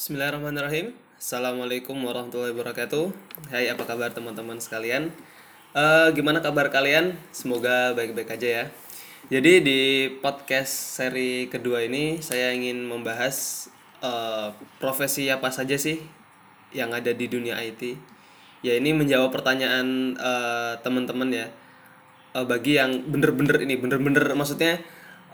Bismillahirrahmanirrahim. Assalamualaikum warahmatullahi wabarakatuh. Hai, apa kabar teman-teman sekalian? Eh, gimana kabar kalian? Semoga baik-baik aja ya. Jadi di podcast seri kedua ini saya ingin membahas eh, profesi apa saja sih yang ada di dunia IT. Ya ini menjawab pertanyaan eh, teman-teman ya. Eh, bagi yang bener-bener ini bener-bener maksudnya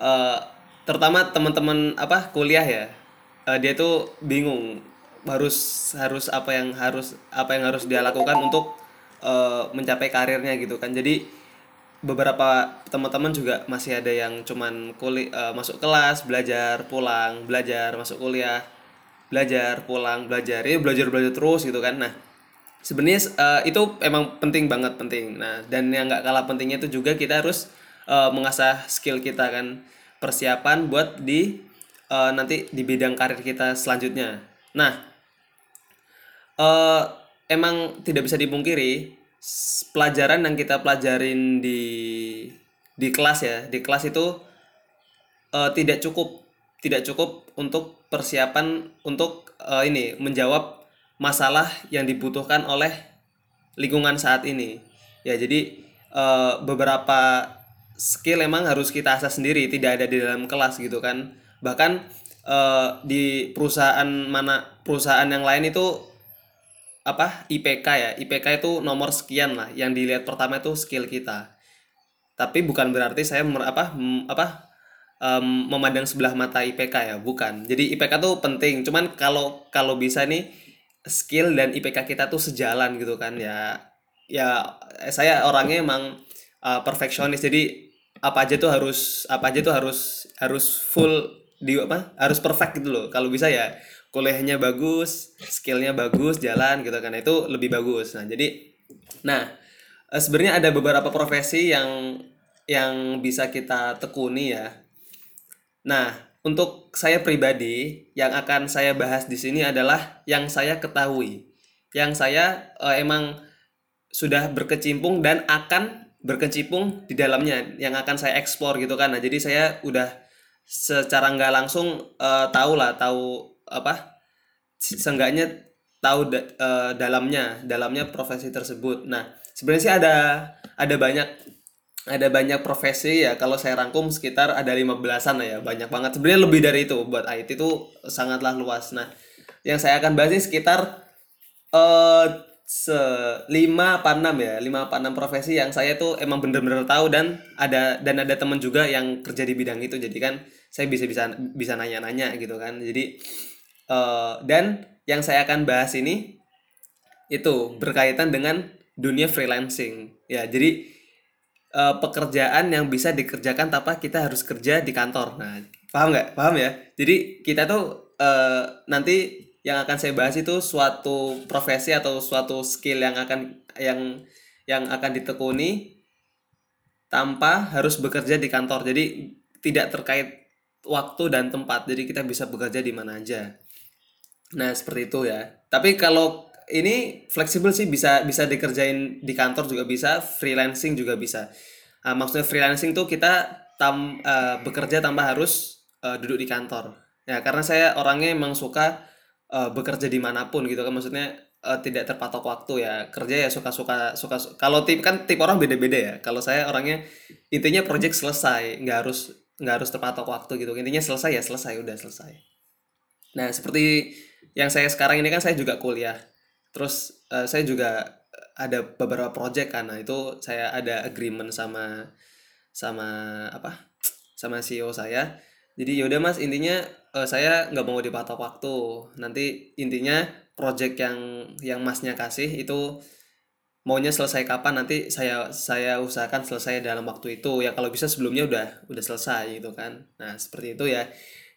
eh, terutama teman-teman apa kuliah ya eh, dia tuh bingung. Harus harus apa yang harus apa yang harus dia lakukan untuk eh, mencapai karirnya gitu kan. Jadi beberapa teman-teman juga masih ada yang cuman kuli eh, masuk kelas belajar pulang belajar masuk kuliah belajar pulang belajar. Ini belajar belajar terus gitu kan. Nah sebenarnya eh, itu emang penting banget penting. Nah dan yang nggak kalah pentingnya itu juga kita harus eh, mengasah skill kita kan. Persiapan buat di eh, nanti di bidang karir kita selanjutnya. Nah eh emang tidak bisa dipungkiri pelajaran yang kita pelajarin di di kelas ya di kelas itu eh, tidak cukup tidak cukup untuk persiapan untuk eh, ini menjawab masalah yang dibutuhkan oleh lingkungan saat ini. Ya jadi eh, beberapa skill emang harus kita asah sendiri tidak ada di dalam kelas gitu kan bahkan eh, di perusahaan mana perusahaan yang lain itu apa IPK ya. IPK itu nomor sekian lah. Yang dilihat pertama itu skill kita. Tapi bukan berarti saya apa apa em, memandang sebelah mata IPK ya. Bukan. Jadi IPK tuh penting. Cuman kalau kalau bisa nih skill dan IPK kita tuh sejalan gitu kan ya. Ya saya orangnya emang uh, perfeksionis. Jadi apa aja tuh harus apa aja tuh harus harus full di apa harus perfect gitu loh. Kalau bisa ya kuliahnya bagus skillnya bagus jalan gitu kan. Itu lebih bagus. Nah jadi nah eh, sebenarnya ada beberapa profesi yang yang bisa kita tekuni ya. Nah, untuk saya pribadi yang akan saya bahas di sini adalah yang saya ketahui, yang saya eh, emang sudah berkecimpung dan akan berkecimpung di dalamnya, yang akan saya eksplor gitu kan. Nah, jadi saya udah secara nggak langsung eh, tahu lah, tahu apa, se- seenggaknya tahu da- eh, dalamnya, dalamnya profesi tersebut. Nah, sebenarnya sih ada ada banyak ada banyak profesi ya. Kalau saya rangkum sekitar ada 15-an lah ya banyak banget. Sebenarnya lebih dari itu buat IT itu sangatlah luas. Nah yang saya akan bahas ini sekitar eh se 5 apa 6 ya 5 apa 6 profesi yang saya tuh emang bener-bener tahu dan ada dan ada teman juga yang kerja di bidang itu. Jadi kan saya bisa bisa bisa nanya-nanya gitu kan jadi eh dan yang saya akan bahas ini itu berkaitan dengan dunia freelancing ya jadi eh, pekerjaan yang bisa dikerjakan tanpa kita harus kerja di kantor. Nah, paham nggak? Paham ya? Jadi kita tuh eh, nanti yang akan saya bahas itu suatu profesi atau suatu skill yang akan yang yang akan ditekuni tanpa harus bekerja di kantor. Jadi tidak terkait waktu dan tempat. Jadi kita bisa bekerja di mana aja. Nah, seperti itu ya. Tapi kalau ini fleksibel sih bisa bisa dikerjain di kantor juga bisa, freelancing juga bisa. Ah, maksudnya freelancing tuh kita tam eh, bekerja tanpa harus eh, duduk di kantor. Ya, karena saya orangnya emang suka eh, bekerja di mana pun gitu kan. Maksudnya tidak terpatok waktu ya. Kerja ya suka-suka suka. Kalau tip kan tip orang beda-beda ya. Kalau saya orangnya intinya project selesai, nggak harus nggak harus terpatok waktu gitu. Intinya selesai ya selesai udah selesai. Nah, seperti yang saya sekarang ini kan saya juga kuliah. Terus eh, saya juga ada beberapa project. Nah, itu saya ada agreement sama sama apa? Sama CEO saya. Jadi yaudah Mas, intinya eh, saya nggak mau dipatok waktu. Nanti intinya project yang yang Masnya kasih itu maunya selesai kapan nanti saya saya usahakan selesai dalam waktu itu. Ya kalau bisa sebelumnya udah udah selesai gitu kan. Nah seperti itu ya.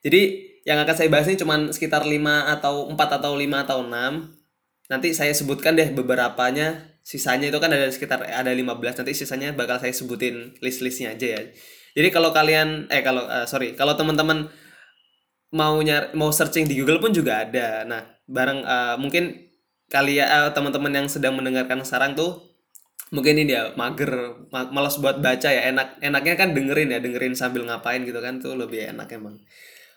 Jadi yang akan saya bahas ini cuman sekitar 5 atau 4 atau 5 atau 6 nanti saya sebutkan deh beberapanya. Sisanya itu kan ada sekitar ada 15 nanti sisanya bakal saya sebutin list-listnya aja ya. Jadi kalau kalian eh kalau eh, sorry kalau teman-teman mau nyar mau searching di Google pun juga ada. Nah, bareng eh, mungkin kalian eh, teman-teman yang sedang mendengarkan sekarang tuh mungkin ini dia mager, ma- malas buat baca ya. Enak enaknya kan dengerin ya, dengerin sambil ngapain gitu kan tuh lebih enak emang.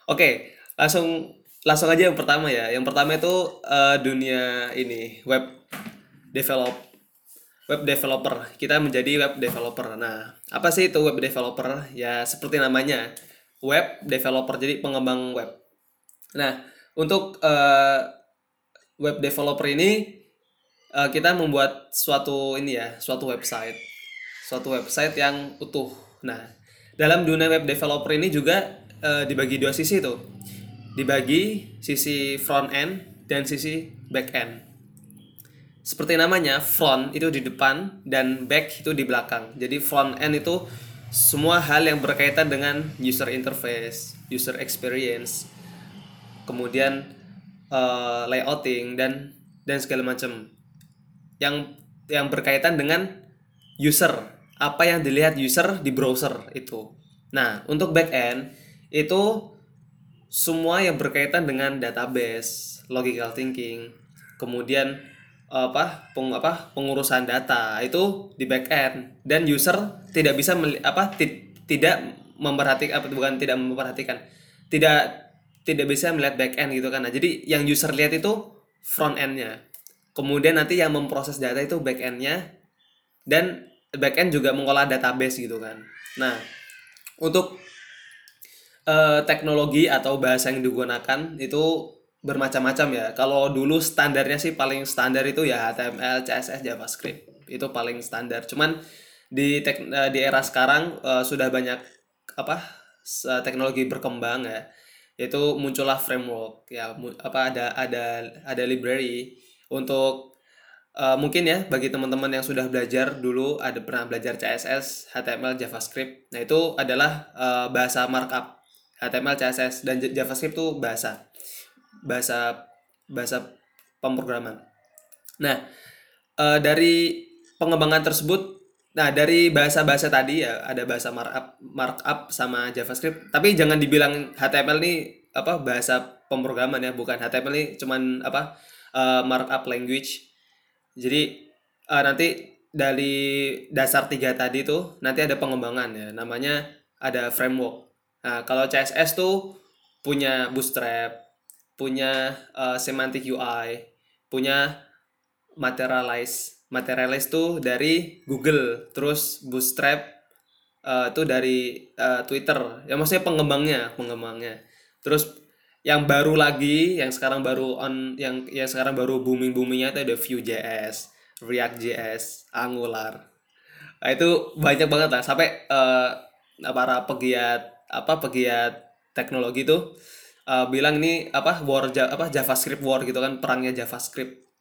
Oke, langsung langsung aja yang pertama ya. Yang pertama itu uh, dunia ini web develop web developer. Kita menjadi web developer. Nah, apa sih itu web developer? Ya seperti namanya, web developer. Jadi pengembang web. Nah, untuk uh, web developer ini uh, kita membuat suatu ini ya, suatu website. Suatu website yang utuh. Nah, dalam dunia web developer ini juga uh, dibagi dua sisi tuh. Dibagi sisi front end dan sisi back end seperti namanya front itu di depan dan back itu di belakang jadi front end itu semua hal yang berkaitan dengan user interface user experience kemudian uh, layouting dan dan segala macam. Yang yang berkaitan dengan user. Apa yang dilihat user di browser itu. Nah untuk back end itu semua yang berkaitan dengan database logical thinking kemudian apa peng, apa pengurusan data itu di back end dan user tidak bisa meli, apa tidak memperhatikan apa bukan tidak memperhatikan. Tidak tidak bisa melihat back end gitu kan nah, jadi yang user lihat itu front endnya kemudian nanti yang memproses data itu back endnya dan back end juga mengolah database gitu kan nah untuk uh, teknologi atau bahasa yang digunakan itu bermacam-macam ya. Kalau dulu standarnya sih paling standar itu ya HTML, CSS, JavaScript. Itu paling standar. Cuman di eh, di era sekarang uh, sudah banyak apa teknologi berkembang ya. Yaitu muncullah framework ya apa ada ada ada library untuk uh, mungkin ya bagi teman-teman yang sudah belajar dulu ada pernah belajar CSS, HTML, JavaScript. Nah, itu adalah uh, bahasa markup. HTML, CSS dan JavaScript itu bahasa bahasa bahasa pemrograman. Nah, e, dari pengembangan tersebut, nah dari bahasa-bahasa tadi ya ada bahasa markup, markup sama JavaScript. Tapi jangan dibilang HTML ini apa bahasa pemrograman ya, bukan HTML ini cuman apa e, markup language. Jadi e, nanti dari dasar tiga tadi tuh nanti ada pengembangan ya, namanya ada framework. Nah, kalau CSS tuh punya Bootstrap, punya uh, semantic UI, punya materialize. Materialize tuh dari Google, terus Bootstrap uh, itu dari uh, Twitter. Ya maksudnya pengembangnya, pengembangnya. Terus yang baru lagi, yang sekarang baru on, yang yang sekarang baru booming boomingnya itu ada Vue.js, React.js, Angular. Nah, itu banyak banget lah sampai uh, para pegiat apa pegiat teknologi tuh uh, bilang ini apa war apa JavaScript war gitu kan perangnya JavaScript.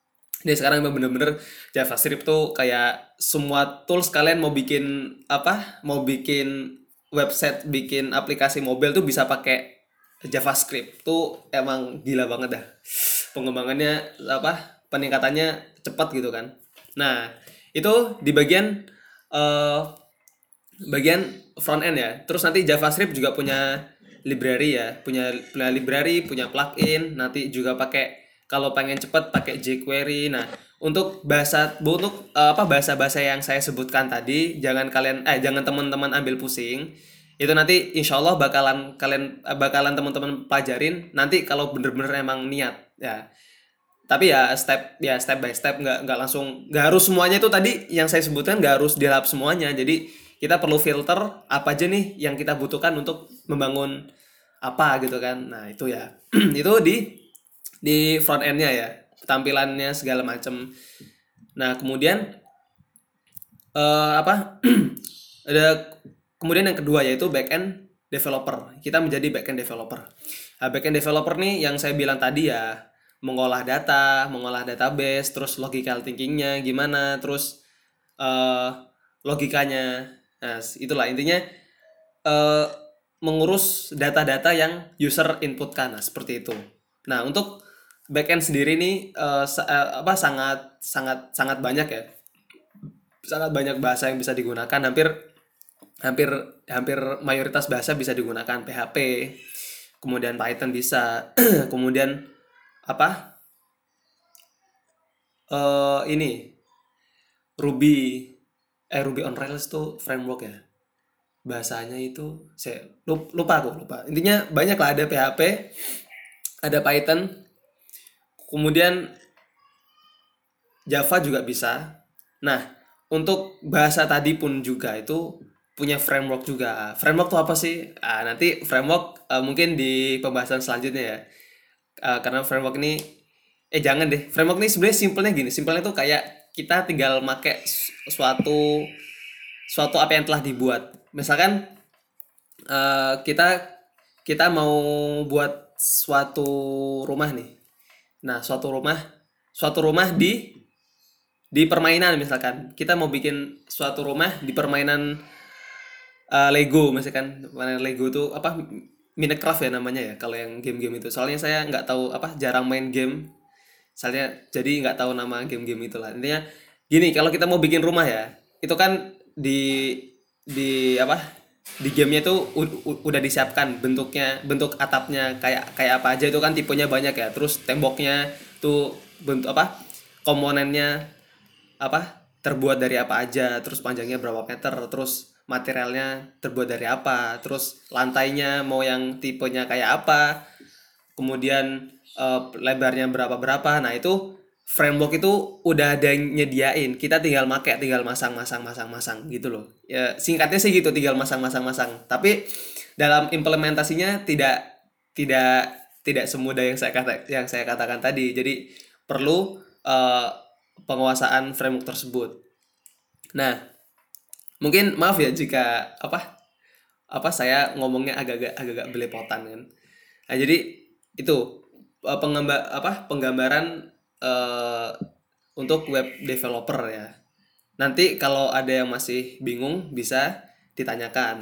Jadi sekarang memang bener-bener JavaScript tuh kayak semua tools kalian mau bikin apa? Mau bikin website bikin aplikasi mobil tuh bisa pakai JavaScript tuh emang gila banget dah. Pengembangannya apa? Peningkatannya cepat gitu kan. Nah itu di bagian uh, bagian front end ya. Terus nanti JavaScript juga punya library ya. Punya punya library punya plugin nanti juga pakai kalau pengen cepet pakai jQuery. Nah untuk bahasa untuk uh, apa bahasa-bahasa yang saya sebutkan tadi jangan kalian eh jangan teman-teman ambil pusing. Itu nanti insya Allah bakalan kalian eh, bakalan teman-teman pelajarin nanti kalau bener-bener emang niat ya. Tapi ya step ya step by step nggak nggak langsung nggak harus semuanya itu tadi yang saya sebutkan nggak harus dilap semuanya. Jadi kita perlu filter apa aja nih yang kita butuhkan untuk membangun apa gitu kan. Nah itu ya. Itu di di front endnya ya tampilannya segala macam nah kemudian uh, apa ada kemudian yang kedua yaitu back end developer kita menjadi back end developer nah, back end developer nih yang saya bilang tadi ya mengolah data mengolah database terus logical thinkingnya gimana terus uh, logikanya Nah, itulah intinya uh, mengurus data-data yang user inputkan. Nah, seperti itu. Nah, untuk backend sendiri ini uh, apa sangat sangat sangat banyak ya. Sangat banyak bahasa yang bisa digunakan. Hampir hampir hampir mayoritas bahasa bisa digunakan PHP. Kemudian Python bisa. kemudian apa? Uh, ini Ruby eh Ruby on Rails tuh framework ya bahasanya itu saya lupa aku lupa intinya banyak lah ada PHP ada Python kemudian Java juga bisa. Nah untuk bahasa tadi pun juga itu punya framework juga. Framework tuh apa sih? Ah, nanti framework uh, mungkin di pembahasan selanjutnya ya. Uh, karena framework ini eh jangan deh. Framework ini sebenarnya simpelnya gini. Simpelnya tuh kayak kita tinggal make suatu suatu apa yang telah dibuat. Misalkan uh, kita kita mau buat suatu rumah nih nah suatu rumah suatu rumah di di permainan misalkan. Kita mau bikin suatu rumah di permainan uh, Lego misalkan. Permainan Lego tuh apa Minecraft ya namanya ya kalau yang game-game itu. Soalnya saya nggak tahu apa jarang main game. Soalnya jadi nggak tahu nama game-game itu lah intinya gini kalau kita mau bikin rumah ya itu kan di di apa di gamenya tuh udah disiapkan bentuknya bentuk atapnya kayak kayak apa aja itu kan tipenya banyak ya. Terus temboknya tuh bentuk apa komponennya apa terbuat dari apa aja. Terus panjangnya berapa meter terus materialnya terbuat dari apa terus lantainya mau yang tipenya kayak apa. Kemudian uh, lebarnya berapa berapa nah itu framework itu udah ada yang nyediain. Kita tinggal make tinggal masang masang masang masang gitu loh. Ya singkatnya sih gitu tinggal masang masang masang. Tapi dalam implementasinya tidak tidak tidak semudah yang saya kata yang saya katakan tadi. Jadi perlu uh, penguasaan framework tersebut. Nah mungkin maaf ya jika apa apa saya ngomongnya agak-agak agak-agak belepotan kan. Nah jadi itu eh, penggambar apa penggambaran uh, untuk web developer ya. Nanti kalau ada yang masih bingung bisa ditanyakan.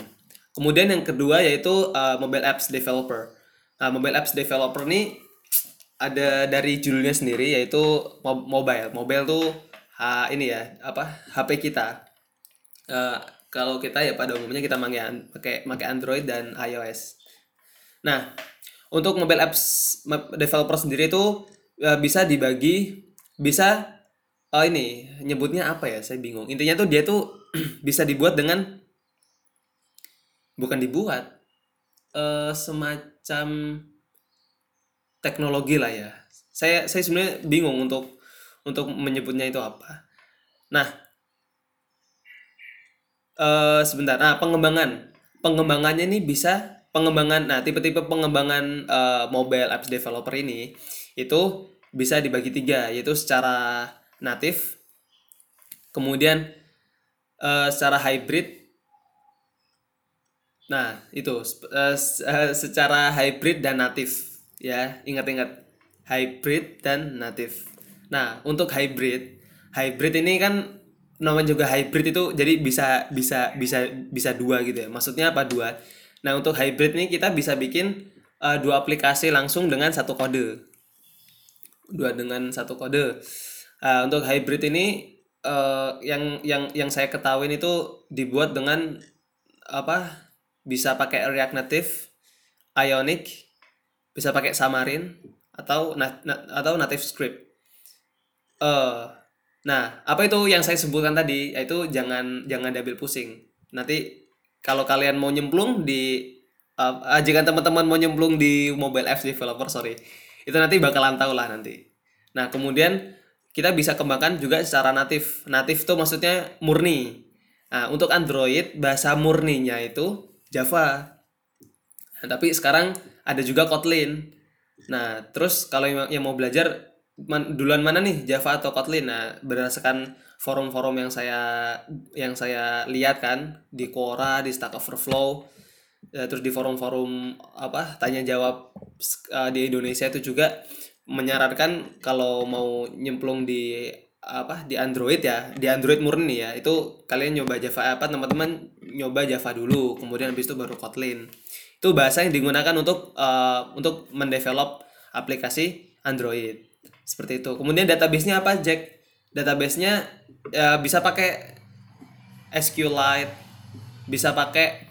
Kemudian yang kedua yaitu uh, mobile apps developer. Nah, mobile apps developer ini ada dari judulnya sendiri yaitu mobile. Mobile tuh ha, ini ya apa HP kita. Uh, kalau kita ya pada umumnya kita pakai pakai Android dan iOS. Nah, untuk mobile apps developer sendiri itu uh, bisa dibagi bisa oh ini nyebutnya apa ya? Saya bingung. Intinya tuh dia tuh bisa dibuat dengan bukan dibuat uh, semacam teknologi lah ya. Saya saya sebenarnya bingung untuk untuk menyebutnya itu apa. Nah uh, sebentar. Nah pengembangan. Pengembangannya ini bisa pengembangan nah tipe-tipe pengembangan uh, mobile apps developer ini itu bisa dibagi tiga yaitu secara natif kemudian uh, secara hybrid. Nah itu uh, secara hybrid dan natif ya. Ingat-ingat hybrid dan natif. Nah untuk hybrid hybrid ini kan namanya juga hybrid itu jadi bisa bisa bisa bisa dua gitu ya. Maksudnya apa dua? Nah untuk hybrid ini kita bisa bikin uh, dua aplikasi langsung dengan satu kode dua dengan satu kode. Uh, untuk hybrid ini uh, yang yang yang saya ketahui itu dibuat dengan apa? Bisa pakai React Native, Ionic, bisa pakai Xamarin atau na, na, atau native script. Uh, nah, apa itu yang saya sebutkan tadi? Yaitu jangan jangan diambil pusing. Nanti kalau kalian mau nyemplung di uh, jika teman-teman mau nyemplung di mobile apps developer, sorry itu nanti bakalan tahu lah nanti. Nah kemudian kita bisa kembangkan juga secara natif. Natif itu maksudnya murni. Nah untuk Android bahasa murninya itu Java. Nah, tapi sekarang ada juga Kotlin. Nah terus kalau yang, mau belajar duluan mana nih Java atau Kotlin? Nah berdasarkan forum-forum yang saya yang saya lihat kan di Quora di Stack Overflow ya, terus di forum-forum apa tanya jawab uh, di Indonesia itu juga menyarankan kalau mau nyemplung di apa di Android ya di Android murni ya. Itu kalian nyoba Java apa teman-teman nyoba Java dulu kemudian habis itu baru Kotlin. Itu bahasa yang digunakan untuk uh, untuk mendevelop aplikasi Android. Seperti itu. Kemudian databasenya apa Jack? Databasenya uh, bisa pakai SQLite bisa pakai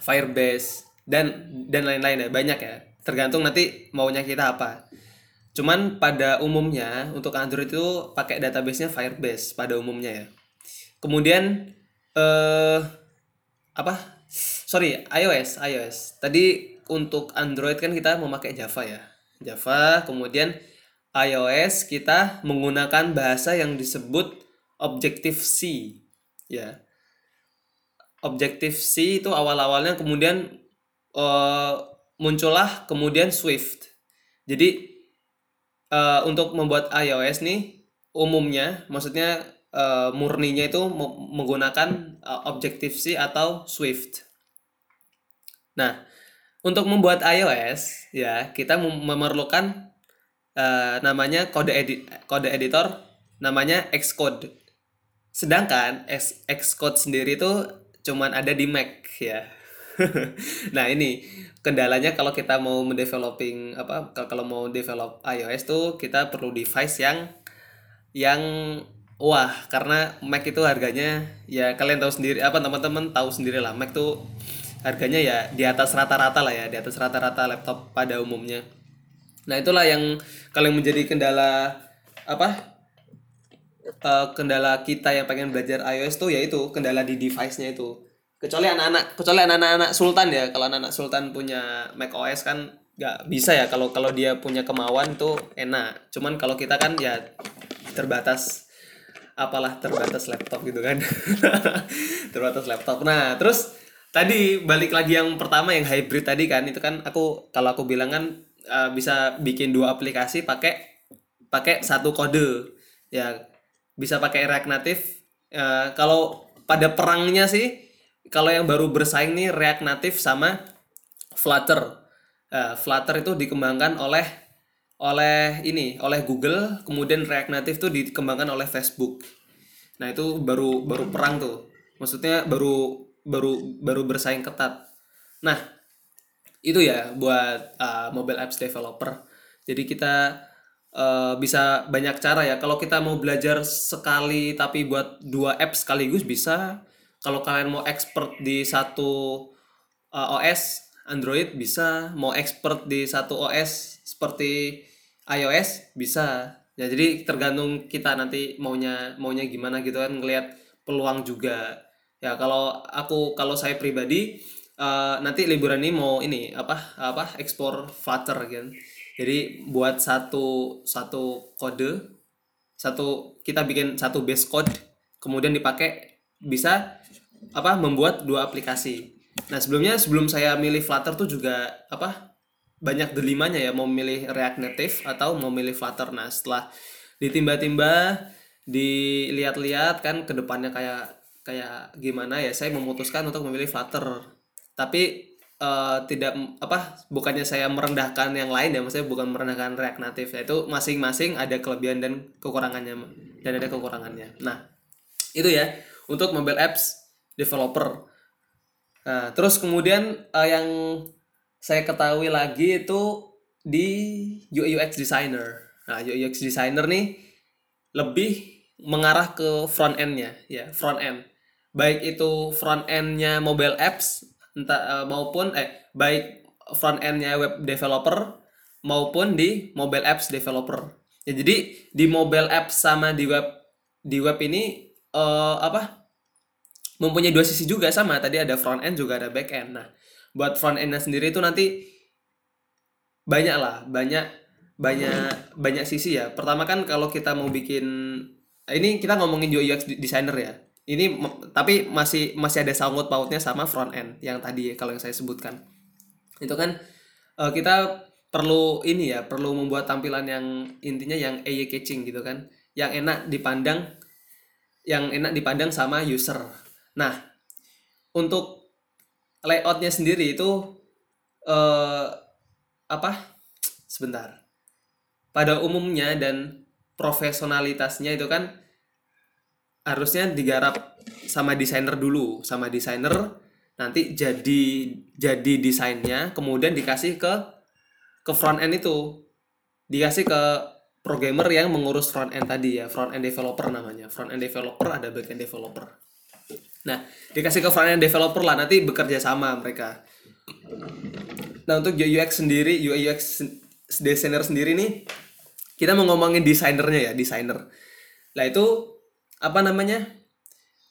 Firebase dan dan lain-lain ya banyak ya. Tergantung nanti maunya kita apa. Cuman pada umumnya untuk Android itu pakai databasenya Firebase pada umumnya ya. Kemudian eh apa? Sorry iOS iOS. Tadi untuk Android kan kita memakai Java ya. Java, kemudian iOS kita menggunakan bahasa yang disebut Objective C. Ya. Objective C itu awal-awalnya kemudian uh, muncullah kemudian Swift. Jadi uh, untuk membuat iOS nih umumnya maksudnya uh, murninya itu menggunakan uh, Objective C atau Swift. Nah, untuk membuat iOS ya kita memerlukan uh, namanya kode edit kode editor namanya Xcode. Sedangkan Xcode sendiri itu cuman ada di Mac ya. nah, ini kendalanya kalau kita mau mendeveloping apa kalau mau develop iOS tuh kita perlu device yang yang wah karena Mac itu harganya ya kalian tahu sendiri apa teman-teman tahu sendiri lah Mac tuh harganya ya di atas rata-rata lah ya di atas rata-rata laptop pada umumnya nah itulah yang kalian menjadi kendala apa uh, kendala kita yang pengen belajar iOS tuh yaitu kendala di device-nya itu. Kecuali anak-anak kecuali anak-anak sultan ya. Kalau anak-anak sultan punya Mac OS kan nggak bisa ya. Kalau kalau dia punya kemauan tuh enak. Cuman kalau kita kan ya terbatas apalah terbatas laptop gitu kan. Terbatas laptop. Nah terus tadi balik lagi yang pertama yang hybrid tadi kan. Itu kan aku kalau aku bilang kan uh, bisa bikin dua aplikasi pakai pakai satu kode. Ya bisa pakai React Native uh, kalau pada perangnya sih kalau yang baru bersaing nih React Native sama Flutter uh, Flutter itu dikembangkan oleh oleh ini oleh Google kemudian React Native tuh dikembangkan oleh Facebook nah itu baru baru perang tuh maksudnya baru baru baru bersaing ketat. Nah, itu ya buat uh, mobile apps developer. Jadi kita uh, bisa banyak cara ya. Kalau kita mau belajar sekali tapi buat dua apps sekaligus bisa. Kalau kalian mau expert di satu uh, OS Android bisa, mau expert di satu OS seperti iOS bisa. Ya jadi tergantung kita nanti maunya maunya gimana gitu kan ngelihat peluang juga ya kalau aku kalau saya pribadi uh, nanti liburan ini mau ini apa apa ekspor Flutter kan jadi buat satu satu kode satu kita bikin satu base code kemudian dipakai bisa apa membuat dua aplikasi. Nah sebelumnya sebelum saya milih Flutter tuh juga apa banyak delimanya ya mau milih React Native atau mau milih Flutter. Nah setelah ditimba-timba dilihat-lihat kan ke depannya kayak kayak gimana ya saya memutuskan untuk memilih Flutter. Tapi uh, tidak apa bukannya saya merendahkan yang lain ya maksudnya bukan merendahkan React Native itu masing-masing ada kelebihan dan kekurangannya dan ada kekurangannya. Nah itu ya untuk mobile apps developer. Nah terus kemudian uh, yang saya ketahui lagi itu di UI UX designer. Nah UI UX designer nih lebih mengarah ke front endnya ya front end. Baik itu front endnya mobile apps entah uh, maupun eh baik front endnya web developer maupun di mobile apps developer. Ya jadi di mobile apps sama di web di web ini uh, apa mempunyai dua sisi juga sama. Tadi ada front end juga ada back end. Nah buat front endnya sendiri itu nanti banyak lah banyak banyak banyak sisi ya. Pertama kan kalau kita mau bikin ini kita ngomongin UX designer ya ini tapi masih masih ada sangkut pautnya sama front end yang tadi kalau yang saya sebutkan. Itu kan uh, kita perlu ini ya perlu membuat tampilan yang intinya yang eye catching gitu kan. Yang enak dipandang yang enak dipandang sama user. Nah untuk layoutnya sendiri itu uh, apa? Sebentar. Pada umumnya dan profesionalitasnya itu kan harusnya digarap sama desainer dulu sama desainer. Nanti jadi jadi desainnya kemudian dikasih ke ke front end itu. Dikasih ke programmer yang mengurus front end tadi ya front end developer namanya. Front end developer ada back end developer. Nah dikasih ke front end developer lah nanti bekerja sama mereka. Nah untuk UX sendiri UI UX designer sendiri nih kita mau ngomongin desainernya ya desainer. Lah itu apa namanya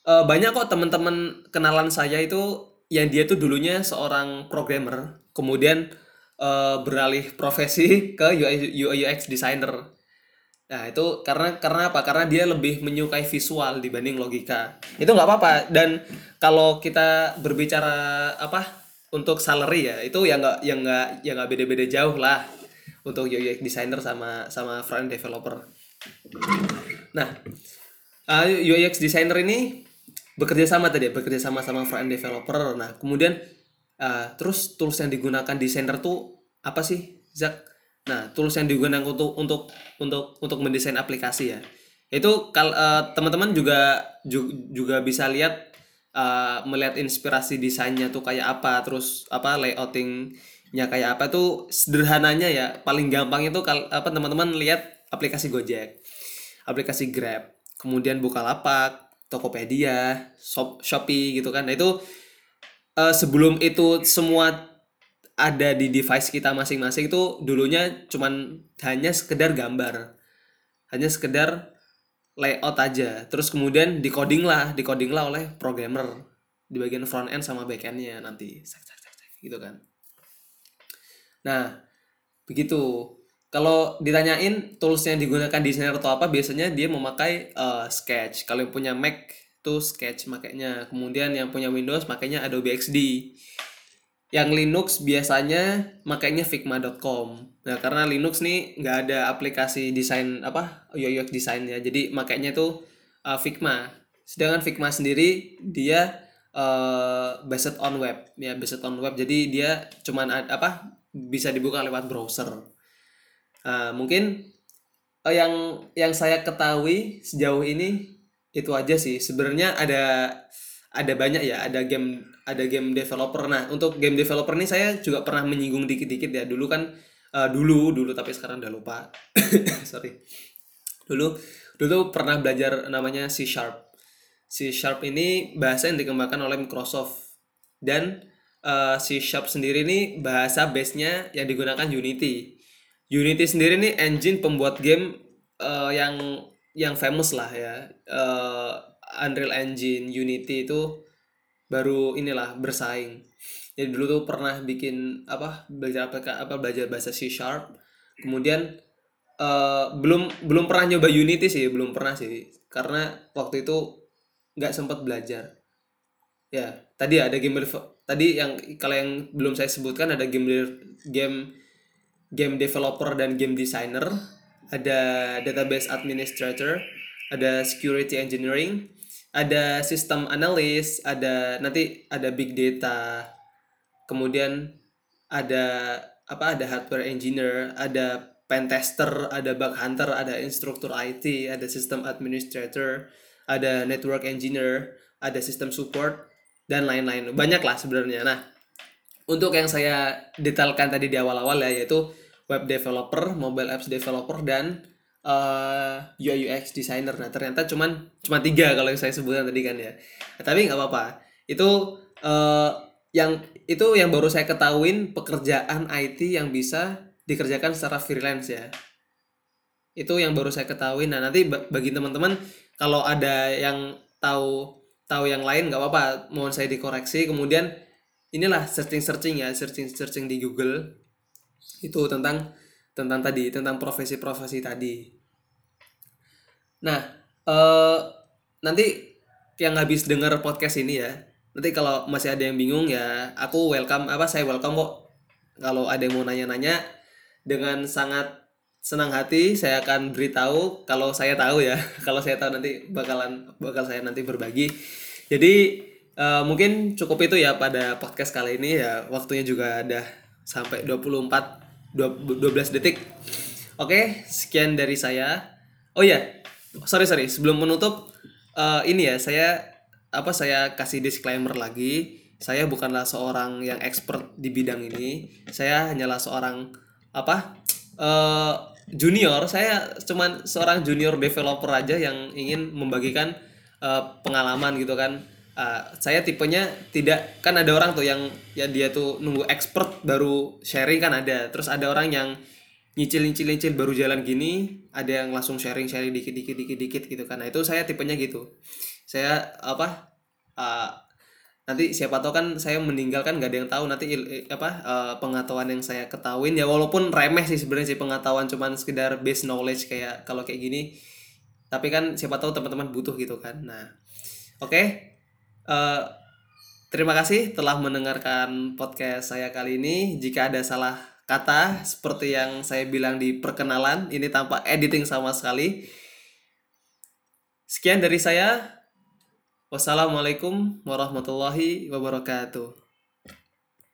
uh, banyak kok teman-teman kenalan saya itu yang dia tuh dulunya seorang programmer kemudian uh, beralih profesi ke UI, UX designer. Nah itu karena karena apa? Karena dia lebih menyukai visual dibanding logika. Itu nggak apa-apa. Dan kalau kita berbicara apa untuk salary ya itu ya nggak yang nggak yang nggak beda-beda jauh lah untuk UI designer sama sama front developer. Nah uh, UX designer ini bekerja sama tadi ya, bekerja sama sama front developer. Nah kemudian uh, terus tools yang digunakan desainer tuh apa sih, Zak? Nah, tools yang digunakan untuk untuk untuk untuk mendesain aplikasi ya. Itu kal uh, teman-teman juga juga bisa lihat uh, melihat inspirasi desainnya tuh kayak apa, terus apa layoutingnya kayak apa tuh sederhananya ya. Paling gampang itu kal apa teman-teman lihat aplikasi Gojek, aplikasi Grab, kemudian Bukalapak, Tokopedia, Shop, Shopee gitu kan. Nah, itu uh, sebelum itu semua ada di device kita masing-masing itu dulunya cuman hanya sekedar gambar. Hanya sekedar layout aja. Terus kemudian decoding lah decoding lah oleh programmer. Di bagian front end sama back endnya nanti. Gitu kan. Nah begitu kalau ditanyain tools yang digunakan desainer atau apa biasanya dia memakai uh, sketch. Kalau yang punya Mac tuh sketch makanya kemudian yang punya Windows makanya Adobe XD yang Linux biasanya makanya figma.com nah karena Linux nih nggak ada aplikasi desain apa UX desain ya jadi makanya tuh uh, Figma. Sedangkan Figma sendiri dia uh, based on web. Ya based on web. Jadi dia cuman ad, apa bisa dibuka lewat browser uh, mungkin uh, yang yang saya ketahui sejauh ini itu aja sih. Sebenarnya ada ada banyak ya ada game ada game developer. Nah untuk game developer ini saya juga pernah menyinggung dikit-dikit ya. Dulu kan uh, dulu dulu tapi sekarang udah lupa. Sorry. Dulu dulu pernah belajar namanya C sharp. C sharp ini bahasa yang dikembangkan oleh Microsoft. Dan uh, C sharp sendiri ini bahasa base nya yang digunakan Unity Unity sendiri ini engine pembuat game uh, yang yang famous lah ya. Uh, Unreal Engine Unity itu baru inilah bersaing. Jadi dulu tuh pernah bikin apa belajar apa apa belajar bahasa C sharp. Kemudian uh, belum belum pernah nyoba Unity sih belum pernah sih. Karena waktu itu nggak sempat belajar. Ya tadi ada game tadi yang kalau yang belum saya sebutkan ada game game game developer dan game designer ada database administrator ada security engineering ada sistem analis, ada nanti ada big data, kemudian ada apa ada hardware engineer, ada pen tester, ada bug hunter, ada instruktur IT, ada sistem administrator, ada network engineer, ada sistem support dan lain-lain. Banyak lah sebenarnya. Nah, untuk yang saya detailkan tadi di awal-awal ya yaitu web developer, mobile apps developer dan uh, eh, UI UX designer. Nah ternyata cuman cuma tiga kalau yang saya sebutkan tadi kan ya. Nah, tapi nggak apa-apa. Itu uh, yang itu yang baru saya ketahuin pekerjaan IT yang bisa dikerjakan secara freelance ya. Itu yang baru saya ketahui. Nah nanti bagi teman-teman kalau ada yang tahu tahu yang lain nggak apa-apa. Mohon saya dikoreksi. Kemudian inilah searching searching ya searching searching di Google itu tentang tentang tadi tentang profesi-profesi tadi. Nah, uh, nanti yang habis dengar podcast ini ya, nanti kalau masih ada yang bingung ya, aku welcome apa saya welcome kok. Kalau ada yang mau nanya-nanya dengan sangat senang hati saya akan beritahu kalau saya tahu ya. kalau saya tahu nanti bakalan bakal saya nanti berbagi. Jadi uh, mungkin cukup itu ya pada podcast kali ini ya. Waktunya juga ada sampai 24 12 detik. Oke, sekian dari saya. Oh ya, sorry sorry. Sebelum menutup, uh, ini ya saya apa saya kasih disclaimer lagi. Saya bukanlah seorang yang expert di bidang ini. Saya hanyalah seorang apa uh, junior. Saya cuman seorang junior developer aja yang ingin membagikan uh, pengalaman gitu kan uh, saya tipenya tidak kan ada orang tuh yang ya dia tuh nunggu expert baru sharing kan ada. Terus ada orang yang nyicil nyicil nyicil baru jalan gini ada yang langsung sharing sharing dikit dikit dikit dikit gitu kan. Nah itu saya tipenya gitu. Saya apa uh, nanti siapa tahu kan saya meninggal kan nggak ada yang tahu. Nanti il- apa eh, pengetahuan yang saya ketahuin ya walaupun remeh sih sebenarnya sih pengetahuan cuman sekedar base knowledge kayak kalau kayak gini. Tapi kan siapa tahu teman-teman butuh gitu kan. Nah oke Eh, terima kasih telah mendengarkan podcast saya kali ini. Jika ada salah kata seperti yang saya bilang di perkenalan ini tanpa editing sama sekali. Sekian dari saya. Wassalamualaikum warahmatullahi wabarakatuh.